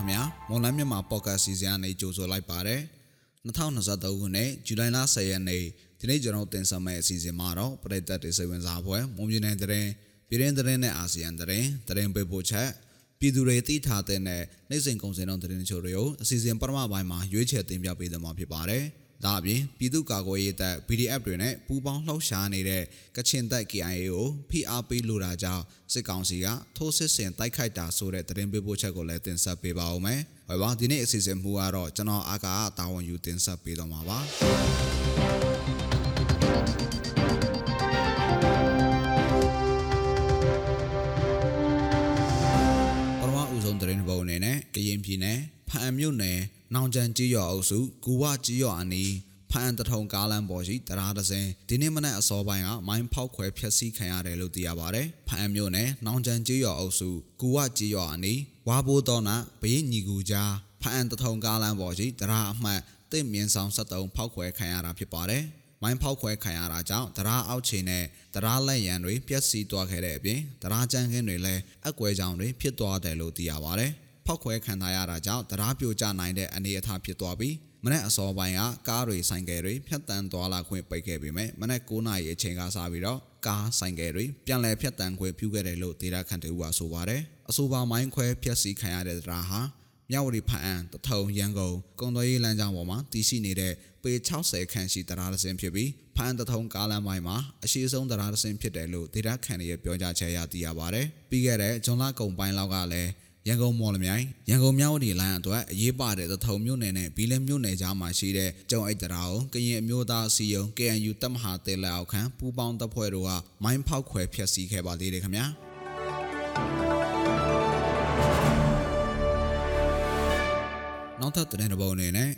ခင်ဗျာမွန်လန်းမြန်မာပေါ့ကတ်စီစဉ်အနေကြိုဆိုလိုက်ပါတယ်2023ခုနှစ်ဇူလိုင်လ10ရက်နေ့ဒီနေ့ကျွန်တော်တင်ဆက်မယ့်အစီအစဉ်မှာတော့ပြည်သက်တွေစိတ်ဝင်စားပွဲမွန်ပြည်နယ်တရင်ပြည်ရင်းတရင်နဲ့အာဆီယံတရင်တရင်ပေးပို့ချက်ပြည်သူတွေသိထားတဲ့နဲ့နိုင်စဉ်ကုန်စင်တော်တရင်ချို့တွေကိုအစီအစဉ်ပထမပိုင်းမှာရွေးချယ်တင်ပြပေးသွားမှာဖြစ်ပါတယ် ဒါအပြင်ပြည်သူ့ကာကွယ်ရေးတပ် PDF တွေနဲ့ပူးပေါင်းလှုပ်ရှားနေတဲ့ကချင်တပ် KIA ကိုဖိအားပေးလိုတာကြောင့်စစ်ကောင်စီကထိုးစစ်ဆင်တိုက်ခိုက်တာဆိုတဲ့သတင်းပေးပို့ချက်ကိုလည်းတင်ဆက်ပေးပါဦးမယ်။ဟုတ်ပါဒီနေ့အစီအစဉ်မူကတော့ကျွန်တော်အာကာတာဝန်ယူတင်ဆက်ပေးတော့မှာပါ။ပထမဦးဆုံးသတင်းပုံအနေနဲ့ကရင်ပြည်နယ်ဖအံမြို့နယ် နောင်ကျန်ကြီးရွာအုပ်စုကူဝကြီးရွာအနီးဖအံတထုံကားလမ်းပေါ်ရှိတရားဒဇင်ဒီနေ့မနက်အစောပိုင်းကမိုင်းဖောက်ခွဲဖျက်ဆီးခံရတယ်လို့သိရပါတယ်။ဖအံမြို့နယ်နောင်ကျန်ကြီးရွာအုပ်စုကူဝကြီးရွာအနီးဝါဘိုးတော်နာဘေးညီကူကြားဖအံတထုံကားလမ်းပေါ်ရှိတရားအမှတ်တင့်မြင့်ဆောင်73ဖောက်ခွဲခံရတာဖြစ်ပါတယ်။မိုင်းဖောက်ခွဲခံရတာကြောင့်တရားအောက်ခြေနဲ့တရားလက်ရန်တွေပျက်စီးသွားခဲ့တဲ့အပြင်တရားကြမ်းခင်းတွေလည်းအကွဲကြောင်တွေဖြစ်သွားတယ်လို့သိရပါတယ်။ ဖောက်ခွဲခံထားရတာကြောင့်တရားပြိုကျနိုင်တဲ့အနေအထားဖြစ်သွားပြီးမနေ့အစောပိုင်းကကားတွေဆိုင်ကယ်တွေဖြတ်တန်းသွားလာခွင့်ပိတ်ခဲ့ပေမဲ့မနေ့9နာရီအချိန်ကစပြီးတော့ကားဆိုင်ကယ်တွေပြန်လည်ဖြတ်တန်းခွင့်ပြုခဲ့တယ်လို့ဒေတာခန့်တူကဆိုပါတယ်။အဆိုပါမိုင်းခွဲဖျက်ဆီးခံရတဲ့တရားဟာမြဝတီဖအံတထုံရန်ကုန်ကုံတော်ရေးလမ်းကြောင်းပေါ်မှာတည်ရှိနေတဲ့ပေ60ခန့်ရှိတရားတစ်စင်းဖြစ်ပြီးဖအံတထုံကားလမ်းပိုင်းမှာအရှိဆုံးတရားတစ်စင်းဖြစ်တယ်လို့ဒေတာခန့်ရဲ့ပြောကြားချက်အရသိရပါတယ်။ပြီးခဲ့တဲ့ဇွန်လကုန်ပိုင်းလောက်ကလည်း ရန်ကုန်မော်လမြိုင်ရန်ကုန်မြောက်ဝတီလိုင်းအတွက်အရေးပါတဲ့သထုံမြို့နယ်နဲ့ဘီလင်းမြို့နယ်ကြားမှာရှိတဲ့ကျုံအိတ်တရာကိုကရင်အမျိုးသားစီယုံ KNU တပ်မဟာတေလက်အောက်ခံပူးပေါင်းတပ်ဖွဲ့တို့ကမိုင်းဖောက်ခွဲဖျက်ဆီးခဲ့ပါသေးတယ်ခင်ဗျာနောက်ထပ်တဲ့ပုံအနေနဲ့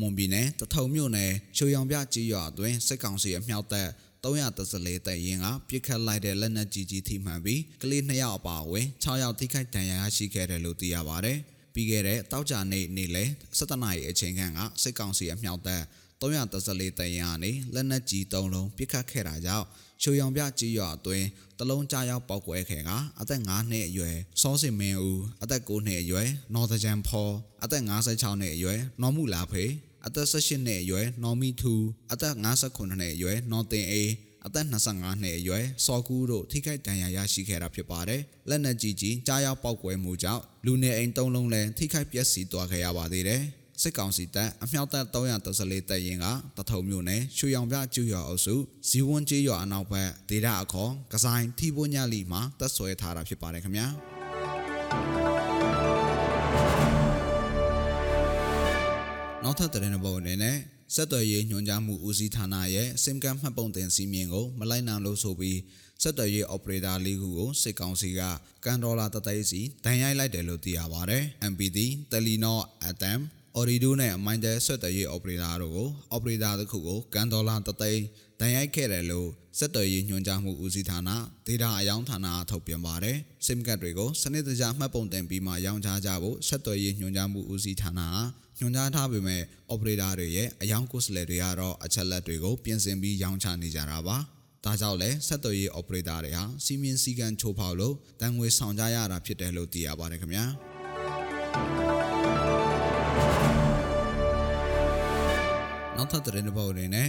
မွန်ပြည်နယ်တထုံမြို့နယ်ချိုရောင်ပြကြီးရွာအတွင်းစစ်ကောင်စီအမြောက်တပ် 314တပ်ရင်းကပြစ်ခတ်လိုက်တဲ့လက်နက်ကြီးကြီးထိမှန်ပြီးကလေး2ယောက်အပါအဝင်6ယောက်ထိခိုက်ဒဏ်ရာရရှိခဲ့တယ်လို့သိရပါဗျ။ပြီးခဲ့တဲ့တောက်ကြနေ့နေ့လယ်17နာရီအချိန်ခန့်ကစစ်ကောင်စီအမြောက်တပ်314တပ်ရင်းကနေလက်နက်ကြီး3လုံးပြစ်ခတ်ခဲ့တာကြောင့်ချိုရောင်ပြကြီးရွာအတွင်းတလုံးကြားရောက်ပောက်ကွဲခဲ့ကအသက်5နှစ်အရွယ်စောစင်မင်းဦးအသက်9နှစ်အရွယ်နော်တကြံဖော်အသက်56နှစ်အရွယ်နော်မှုလာဖေး အသက်18နှစ်အရွယ်နော်မီထူအသက်59နှစ်အရွယ်နော်တင်အေးအသက်25နှစ်အရွယ်စော်ကူးတို့ထိခိုက်ဒဏ်ရာရရှိခဲ့တာဖြစ်ပါတယ်။လက်နက်ကြီးကြီးကြားရောက်ပောက်ကွဲမှုကြောင့်လူနေအိမ်၃လုံးလည်းထိခိုက်ပျက်စီးသွားခဲ့ရပါသေးတယ်။စစ်ကောင်စီတပ်အမြောက်တပ်334တပ်ရင်းကတထုံမြို့နယ်ရွှေရောင်ပြကျူရွာအုပ်စုဇီဝွန်းကျေးရွာအနောက်ဘက်ဒေတာအခေါ်ကဆိုင်ထီပွညလီမှာတပ်ဆွဲထားတာဖြစ်ပါတယ်ခင်ဗျာ။ နောက်ထပ်တဲ့ဘောအနေနဲ့စက်တော်ရေးညွှန်ကြားမှုဦးစီးဌာနရဲ့စင်ကမ်မှတ်ပုံတင်စီမင်းကိုမလိုက်နိုင်လို့ဆိုပြီးစက်တော်ရေး operator လေးခုကိုစစ်ကောင်စီကကန်ဒေါ်လာတသိန်းစီဒဏ်ရိုက်လိုက်တယ်လို့သိရပါဗျ။ MPD, Telenor, Atom, Orido နဲ့ Mindel စက်တော်ရေး operator တို့ကို operator တစ်ခုကိုကန်ဒေါ်လာတသိန်းဒဏ်ရိုက်ခဲ့တယ်လို့စက်တော်ရေးညွှန်ကြားမှုဦးစီးဌာနဒေတာအယောင်ဌာနထုတ်ပြန်ပါတယ်။ SIM card တွေကိုစနစ်တကျမှတ်ပုံတင်ပြီးမှရောင်းချကြဖို့စက်တော်ရေးညွှန်ကြားမှုဦးစီးဌာနကညွှန်ကြားထားပေမဲ့ operator တွေရဲ့အယောင်ကိုယ်စားလှယ်တွေကတော့အချက်လက်တွေကိုပြင်ဆင်ပြီးရောင်းချနေကြတာပါ။ဒါကြောင့်လဲဆက်သွယ်ရေး operator တွေဟာစီမင်းစည်းကမ်းချိုးဖောက်လို့တန်ငွေဆောင်ကြရတာဖြစ်တယ်လို့သိရပါတယ်ခင်ဗျာ။ နောက်ထပ်သတင်းတစ်ပုဒ်အနေနဲ့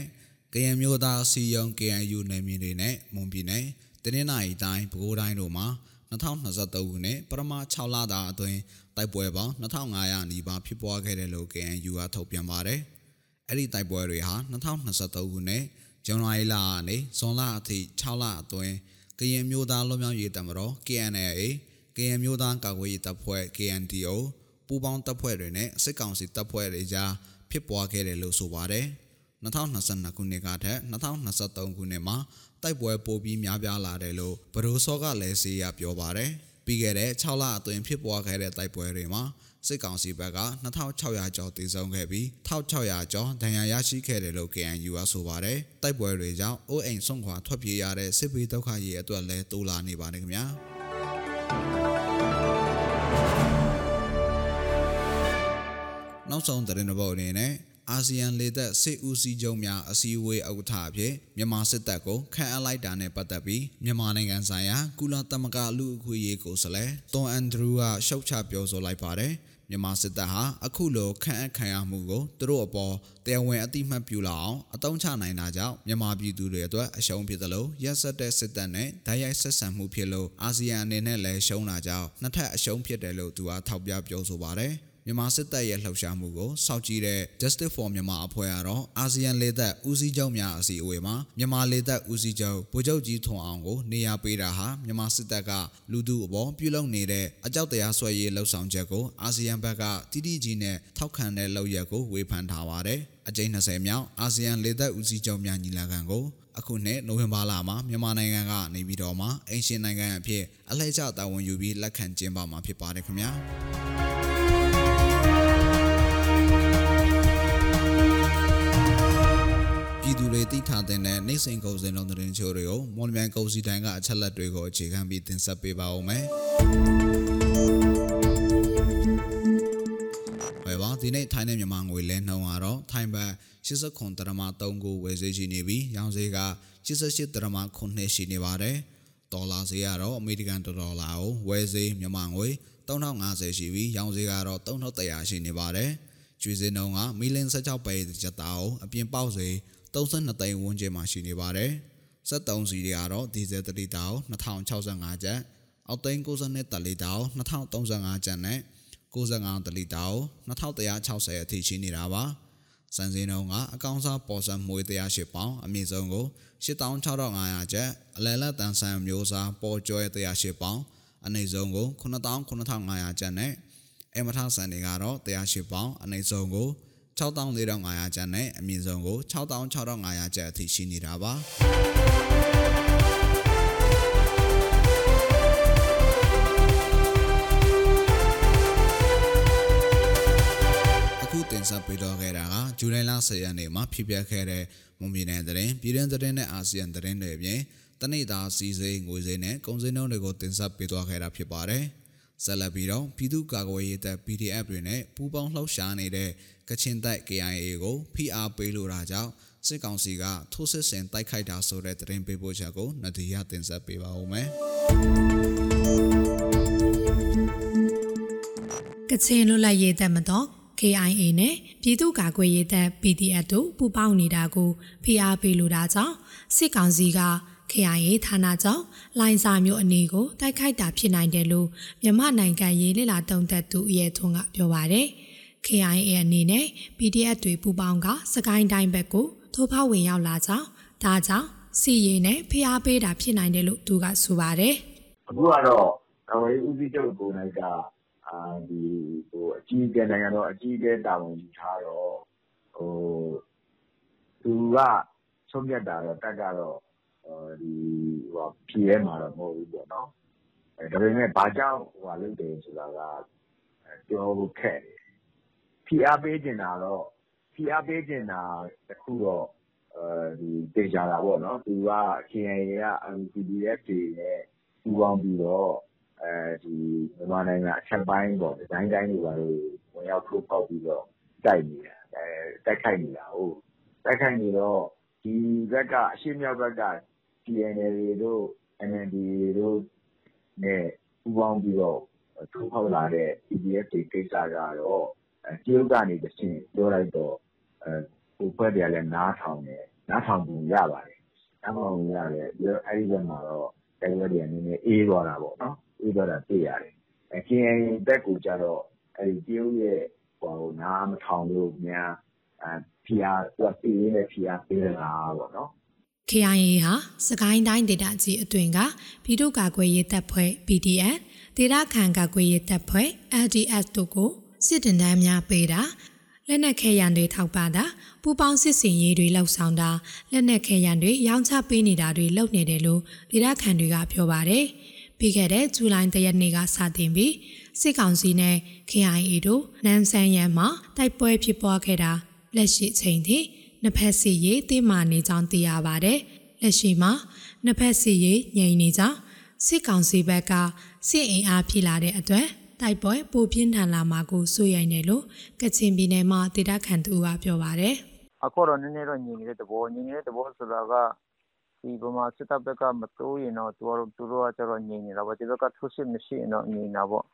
ကရင်မျိုးသားစီယုံ KNU နယ်မြေတွေနဲ့မွန်ပြည်နယ်တနင်္လာရီတိုင်းပဲခူးတိုင်းတို့မှာ2023ခုနှစ်ပထမ6လတာအတွင်းတိုက်ပွဲပေါင်း2500နီးပါးဖြစ်ပွားခဲ့တယ်လို့ KNU ကထုတ်ပြန်ပါတယ်။အဲ့ဒီတိုက်ပွဲတွေဟာ2023ခုနှစ်ဇန်နဝါရီလကနေဇွန်လအထိ6လအတွင်းကရင်မျိုးသားလွတ်မြောက်ရေးတပ်မတော် KNLA ကရင်မျိုးသားကာကွယ်ရေးတပ်ဖွဲ့ KNDO ပူးပေါင်းတပ်ဖွဲ့တွေနဲ့စစ်ကောင်စီတပ်ဖွဲ့တွေကြား ဖြစ်ပွားခဲ့တယ်လို့ဆိုပါတယ်။2022ခုနှစ်ကထက်2023ခုနှစ်မှာတိုက်ပွဲပိုပြီးများပြားလာတယ်လို့ဘရိုစောကလည်းစီရပြောပါတယ်။ပြီးခဲ့တဲ့6လအတွင်းဖြစ်ပွားခဲ့တဲ့တိုက်ပွဲတွေမှာစစ်ကောင်စီဘက်က2600ကျော်တည်ဆုံခဲ့ပြီး1600ကျော်ဒဏ်ရာရရှိခဲ့တယ်လို့ KNU ကဆိုပါတယ်။တိုက်ပွဲတွေကြောင့်အိုးအိမ်ဆုံးခွာထွက်ပြေးရတဲ့စစ်ဘေးဒုက္ခရေးအတွက်လည်းတိုးလာနေပါတယ်ခင်ဗျာ။ နောက်ဆုံးသတင်းတစ်ပုဒ်အနေနဲ့အာဆီယံလေသက်စစ်ဦးစီးချုပ်များအစည်းအဝေးဥက္ကဋ္ဌအဖြစ်မြန်မာစစ်တပ်ကိုခန့်အပ်လိုက်တာနဲ့ပတ်သက်ပြီးမြန်မာနိုင်ငံဆိုင်ရာကုလသမဂ္ဂလူ့အခွင့်အရေးကိုယ်စားလှယ်တွန်အန်ဒရူးကရှုတ်ချပြောဆိုလိုက်ပါတယ်။မမြန်မာစစ်တပ်ဟာအခုလိုခန့်အပ်ခံရမှုကိုသူတို့အပေါ်တရားဝင်အတိမတ်ပြုလာအောင်အတုံးချနိုင်တာကြောင့်မြန်မာပြည်သူတွေအတွက်အရှုံးဖြစ်သလိုရက်စက်တဲ့စစ်တပ်နဲ့ဓာတ်ရိုက်ဆက်ဆံမှုဖြစ်လို့အာဆီယံအနေနဲ့လည်းရှုံးတာကြောင့်နှစ်ထပ်အရှုံးဖြစ်တယ်လို့သူကထောက်ပြပြောဆိုပါတယ် မြန်မာစစ်တပ်ရဲ့လှုပ်ရှားမှုကိုစောင့်ကြည့်တဲ့ Justice for Myanmar အဖွဲ့ကတော့အာဆီယံလေတပ်ဦးစီးချုပ်များအစည်းအဝေးမှာမြန်မာလေတပ်ဦးစီးချုပ်ဗိုလ်ချုပ်ကြီးထွန်အောင်ကိုနေရာပေးတာဟာမြန်မာစစ်တပ်ကလူသူအပေါ်ပြုလုပ်နေတဲ့အကြောက်တရားဆွဲရေးလှုပ်ဆောင်ချက်ကိုအာဆီယံဘက်ကတိတိကျကျနဲ့ထောက်ခံတဲ့လုပ်ရက်ကိုဝေဖန်ထားပါတယ်။အကြိမ်20မြောက်အာဆီယံလေတပ်ဦးစီးချုပ်များညီလာခံကိုအခုနှစ်နိုဝင်ဘာလမှာမြန်မာနိုင်ငံကနေပြီးတော့မှအင်ရှင်နိုင်ငံအဖြစ်အလှည့်ကျတာဝန်ယူပြီးလက်ခံကျင်းပမှာဖြစ်ပါတယ်ခင်ဗျာ။ စင်ကုန်စင်လုံးသတင်းချိုးတွေကိုမော်လမြိုင်ကုန်စည်တိုင်းကအချက်လက်တွေကိုအခြေခံပြီးတင်ဆက်ပေးပါဦးမယ်။ဘယ်ပါဒီနေ့ထိုင်းနဲ့မြန်မာငွေလဲနှုန်းကတော့ထိုင်းဘတ်89ဒရမ3ကိုဝယ်ဈေးရှိနေပြီးရောင်းဈေးက88ဒရမ9ရှိနေပါတယ်။ဒေါ်လာဈေးကတော့အမေရိကန်ဒေါ်လာကိုဝယ်ဈေးမြန်မာငွေ3050ရှိပြီးရောင်းဈေးကတော့3100ရှိနေပါတယ်။ကျွေးစင်းနှုန်းကမီလင်16ပဲကျပ်သားကိုအပြင်ပေါက်ဈေး 32သိန်းဝန်းကျင်မှာရှိနေပါတယ်။73စီတွေကတော့ဒီဇယ်တလီတာကို2065ကျပ်အောက်သိန်း62တလီတာကို2035ကျပ်နဲ့95တလီတာကို2160အထိရှိနေတာပါ။စံစင်းနှုန်းကအကောင်စားပေါ်စံမွေ108ပေါင်အမြင့်ဆုံးကို86,500ကျပ်အလဲလက်တန်ဆန်မျိုးစားပေါ်ကျော်108ပေါင်အနိမ့်ဆုံးကို99,500ကျပ်နဲ့အမထဆန်တွေကတော့108ပေါင်အနိမ့်ဆုံးကို 64,500ကျပ်နဲ့အမြင့်ဆုံးကို66,500ကျပ်အထိရှိနေတာပါအခုတင်ဆက်ပေးတော့ခဲ့တာကဇူလိုင်လ10ရက်နေ့မှာဖြစ်ပျက်ခဲ့တဲ့မွန်ပြည်နယ်သတင်းပြည်တွင်းသတင်းနဲ့အာဆီယံသတင်းတွေအပြင်တနိဒာစီစိငွေစိနဲ့ကုန်စည်နှုန်းတွေကိုတင်ဆက်ပေးသွားခဲ့တာဖြစ်ပါတယ်။ ဆက်လက်ပြီးတော့ပြည်သူ့ကာကွယ်ရေးတပ် PDF တွေနဲ့ပူးပေါင်းလှုပ်ရှားနေတဲ့ကချင်တပ် KIA ကိုဖိအားပေးလိုတာကြောင့်စစ်ကောင်စီကထိုးစစ်ဆင်တိုက်ခိုက်တာဆိုတဲ့သတင်းပေးပို့ချက်ကိုနဒီယာတင်ဆက်ပေးပါဦးမယ်။ကချင်လွတ်လပ်ရေးတပ်မတော် KIA နဲ့ပြည်သူ့ကာကွယ်ရေးတပ် PDF တို့ပူးပေါင်းနေတာကိုဖိအားပေးလိုတာကြောင့်စစ်ကောင်စီက KIA ဌာနကြောင့်လိုင်စာမျိုးအနေကိုတိုက်ခိုက်တာဖြစ်နိုင်တယ်လို့မြန်မာနိုင်ငံရေးလေလာတုံးသက်သူအရဲထွန်းကပြောပါတယ်။ KIA အနေနဲ့ PDF တွေပူးပေါင်းကစကိုင်းတိုင်းဘက်ကိုထိုးဖောက်ဝင်ရောက်လာကြောင်းဒါကြောင့်စီရင်နဲ့ဖျားပေးတာဖြစ်နိုင်တယ်လို့သူကဆိုပါတယ်အခုကတော့အဝေးဦးစီးချုပ်ကိုနိုင်ကအာဒီဟိုအကြီးအကဲနိုင်ငံတော်အကြီးအကဲတာဝန်ယူထားတော့ဟိုသူကဆုံးဖြတ်တာတော့တက်ကတော့ဒီဟို ဖြည့်ရဲမှာတော့ မဟုတ်ဘူးပေါ့နော်အဲဒါပေမဲ့ ဘာကြောင့်ဟိုဟာလုပ်တယ်ဆိုတာက ပြောဖို့ခက်တယ်ဖိအားပေးချင်တာတော့ဖိအားပေးချင်တာတခုတော့ သေချာတာပေါ့နော်။သူက KIA က PDF တွေနဲ့ ပူးပေါင်းပြီးတော့ မြန်မာနိုင်ငံအထက်ပိုင်းပေါ့စစ်ကိုင်းတိုင်းတို့ ဘာတို့ဝင်ရောက်ထိုးဖောက်ပြီးတော့ တိုက်နေတာ တိုက်ခိုက်နေတာကိုး။တိုက်ခိုက်နေတော့ ဒီဘက်က အရှေ့မြောက်ဘက်က TNLA တို့ MNDAA တို့နဲ့ ပူးပေါင်းပြီးတော့ ထိုးဖောက်လာတဲ့ PDF တွေကိစ္စကတော့ တရုတ်ကနေတဆင့် ပြောလိုက်တော့ ဟိုအဖွဲ့တွေကလည်း နားထောင်တယ်။နားထောင်ပုံရပါတယ်။နားထောင်ပုံရတယ်။ပြီးတော့ အဲဒီဘက်မှာတော့ တိုက်ပွဲတွေက နည်းနည်းအေးသွားတာပေါ့နော်။အေးသွားတာ တွေ့ရတယ်။ KIA ဘက်ကိုကျတော့ တရုတ်ရဲ့ဟိုဟာကိုနားမထောင်လို့များ ဖိအား သူက စစ်ရေးနဲ့ ဖိအားပေးသလားပေါ့နော်။ KIA ဟာစကိုင်းတိုင်းဒေသကြီးအတွင်းကပြည်သူ့ကာကွယ်ရေးတပ်ဖွဲ့ PDF ဒေသခံကာကွယ်ရေးတပ်ဖွဲ့ LDF တို့ကိုစစ်တင်တန်းများပေးတာလက်နက်ခဲယံတွေထောက်ပံ့တာပူပေါင်းစစ်စင်ရေးတွေလှုပ်ဆောင်တာလက်နက်ခဲယံတွေရောင်းချပေးနေတာတွေလုပ်နေတယ်လို့ဒေသခံတွေကပြောပါတယ်ပြီးခဲ့တဲ့ဇူလိုင်တရက်နေ့ကစတင်ပြီးစစ်ကောင်စီနဲ့ KIA တို့နန်းဆန်းရန်မှာတိုက်ပွဲဖြစ်ပွားခဲ့တာလက်ရှိချိန်ထိ နှစ်ဖက်စီရေးတင်းမာနေကြောင်းသိရပါတယ်လက်ရှိမှာနှစ်ဖက်စီရေးငြိမ်နေကြောင်းစစ်ကောင်စီဘက်ကစစ်အင်အားဖြစ်လာတဲ့အတွက်တိုက်ပွဲပိုပြင်းထန်လာမှာကိုစိုးရိမ်တယ်လို့ကချင်ပြည်နယ်မှာဒေသခံသူကပြောပါတယ်။အခုတော့နည်းနည်းတော့ငြိမ်နေတဲ့သဘောငြိမ်နေတဲ့သဘောဆိုတာကဒီဗမာစစ်တပ်ဘက်ကမတိုးရင်တော့သူတို့သူတို့ကကျတော့ငြိမ်နေတာပေါ့ဒီဘက်ကထိုးစစ်မရှိရင်တော့ငြိမ်တာပေါ့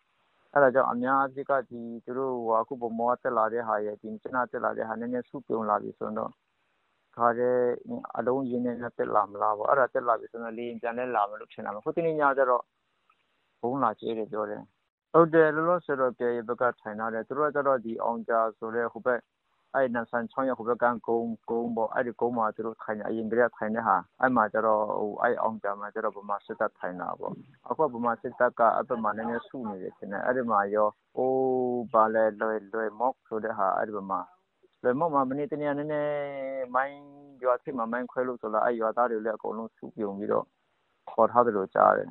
အဲ့ဒါကြောင့်အများအပြစ်ကဒီသူတို့ဟိုအခုဗမောတက်လာတဲ့ဟာရဲ့ဒီကျနာတက်လာတဲ့ဟာနည်းနည်းစုပြုံလာပြီဆိုတော့ခါတဲ့အလုံးရင်းနဲ့တက်လာမလားပေါ့အဲ့ဒါတက်လာပြီဆိုတော့လေရင်ပြန်လဲလာမယ်လို့ထင်တာပဲခုတနေ့ညကျတော့ဘုံလာကျဲတယ်ပြောတယ်ဟုတ်တယ်လောလောဆယ်တော့ပြေရဘက်ကထိုင်လာတယ်သူတို့ကကျတော့ဒီအောင်ကြဆိုတဲ့ဟိုဘက် အဲ့နန်ဆန်ချောင်းရဟိုဘက်ကကုန်းကုန်းပေါ့အဲ့ဒီကုန်းမှာသူတို့ထိုင်နေအရင်ကတည်းကထိုင်နေဟာအဲ့မှာကျတော့ဟိုအဲ့အောင်ကြမှာကျတော့ဗမာစစ်တပ်ထိုင်တာပေါ့အခုဗမာစစ်တပ်ကအပမှာနည်းနည်းစုနေတယ်ထင်တယ်အဲ့ဒီမှာရောအိုးဘာလဲလွယ်လွယ်မော့ဆိုတဲ့ဟာအဲ့ဒီမှာလွယ်မော့မှာမနေ့တနေ့နည်းနည်းမိုင်းရွာထိပ်မှာမိုင်းခွဲလို့ဆိုလာအဲ့ရွာသားတွေလည်းအကုန်လုံးစုပြုံပြီးတော့ခေါ်ထားတယ်လို့ကြားတယ်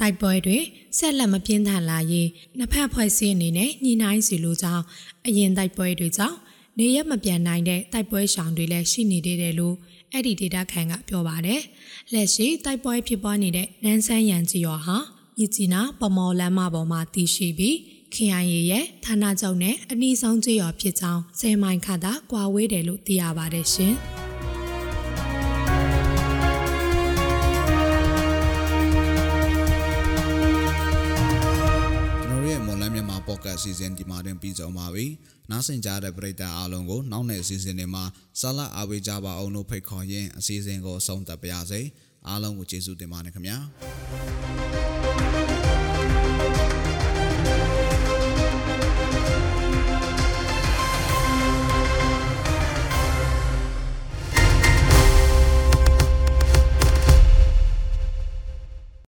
တိုက်ပွဲတွေဆက်လက်မပြင်းထန်လာရေးနှစ်ဖက်ဖွဲ့စည်းအနေနဲ့ညှိနှိုင်းစီလိုကြောင်းအရင်တိုက်ပွဲတွေကြောင့် နေရက်မပြန်နိုင်တဲ့တိုက်ပွဲရှောင်တွေလည်းရှိနေသေးတယ်လို့အဲ့ဒီဒေတာခန်ကပြောပါတယ်။လက်ရှိတိုက်ပွဲဖြစ်ပွားနေတဲ့နန်းဆန်းရန်ကြီးရောဟာမြစ်ကြီးနားပမော်လမ်းမပေါ်မှာတည်ရှိပြီး KIA ရဲ့ဌာနချုပ်နဲ့အနီးဆုံးကြေးရောဖြစ်ကြောင်းဆယ်မိုင်ခန့်သာကွာဝေးတယ်လို့သိရပါတယ်ရှင်။။ အစီအစဉ်ဒီမှာတင်ပြီးဆုံးပါပြီ။နားဆင်ကြတဲ့ပရိသတ်အားလုံးကိုနောက်နေ့အစီအစဉ်တွေမှာဆက်လက်အားပေးကြပါအောင်လို့ဖိတ်ခေါ်ရင်းအစီအစဉ်ကိုဆုံးသက်ပါရစေ။အားလုံးကိုကျေးဇူးတင်ပါတယ်ခင်ဗျာ။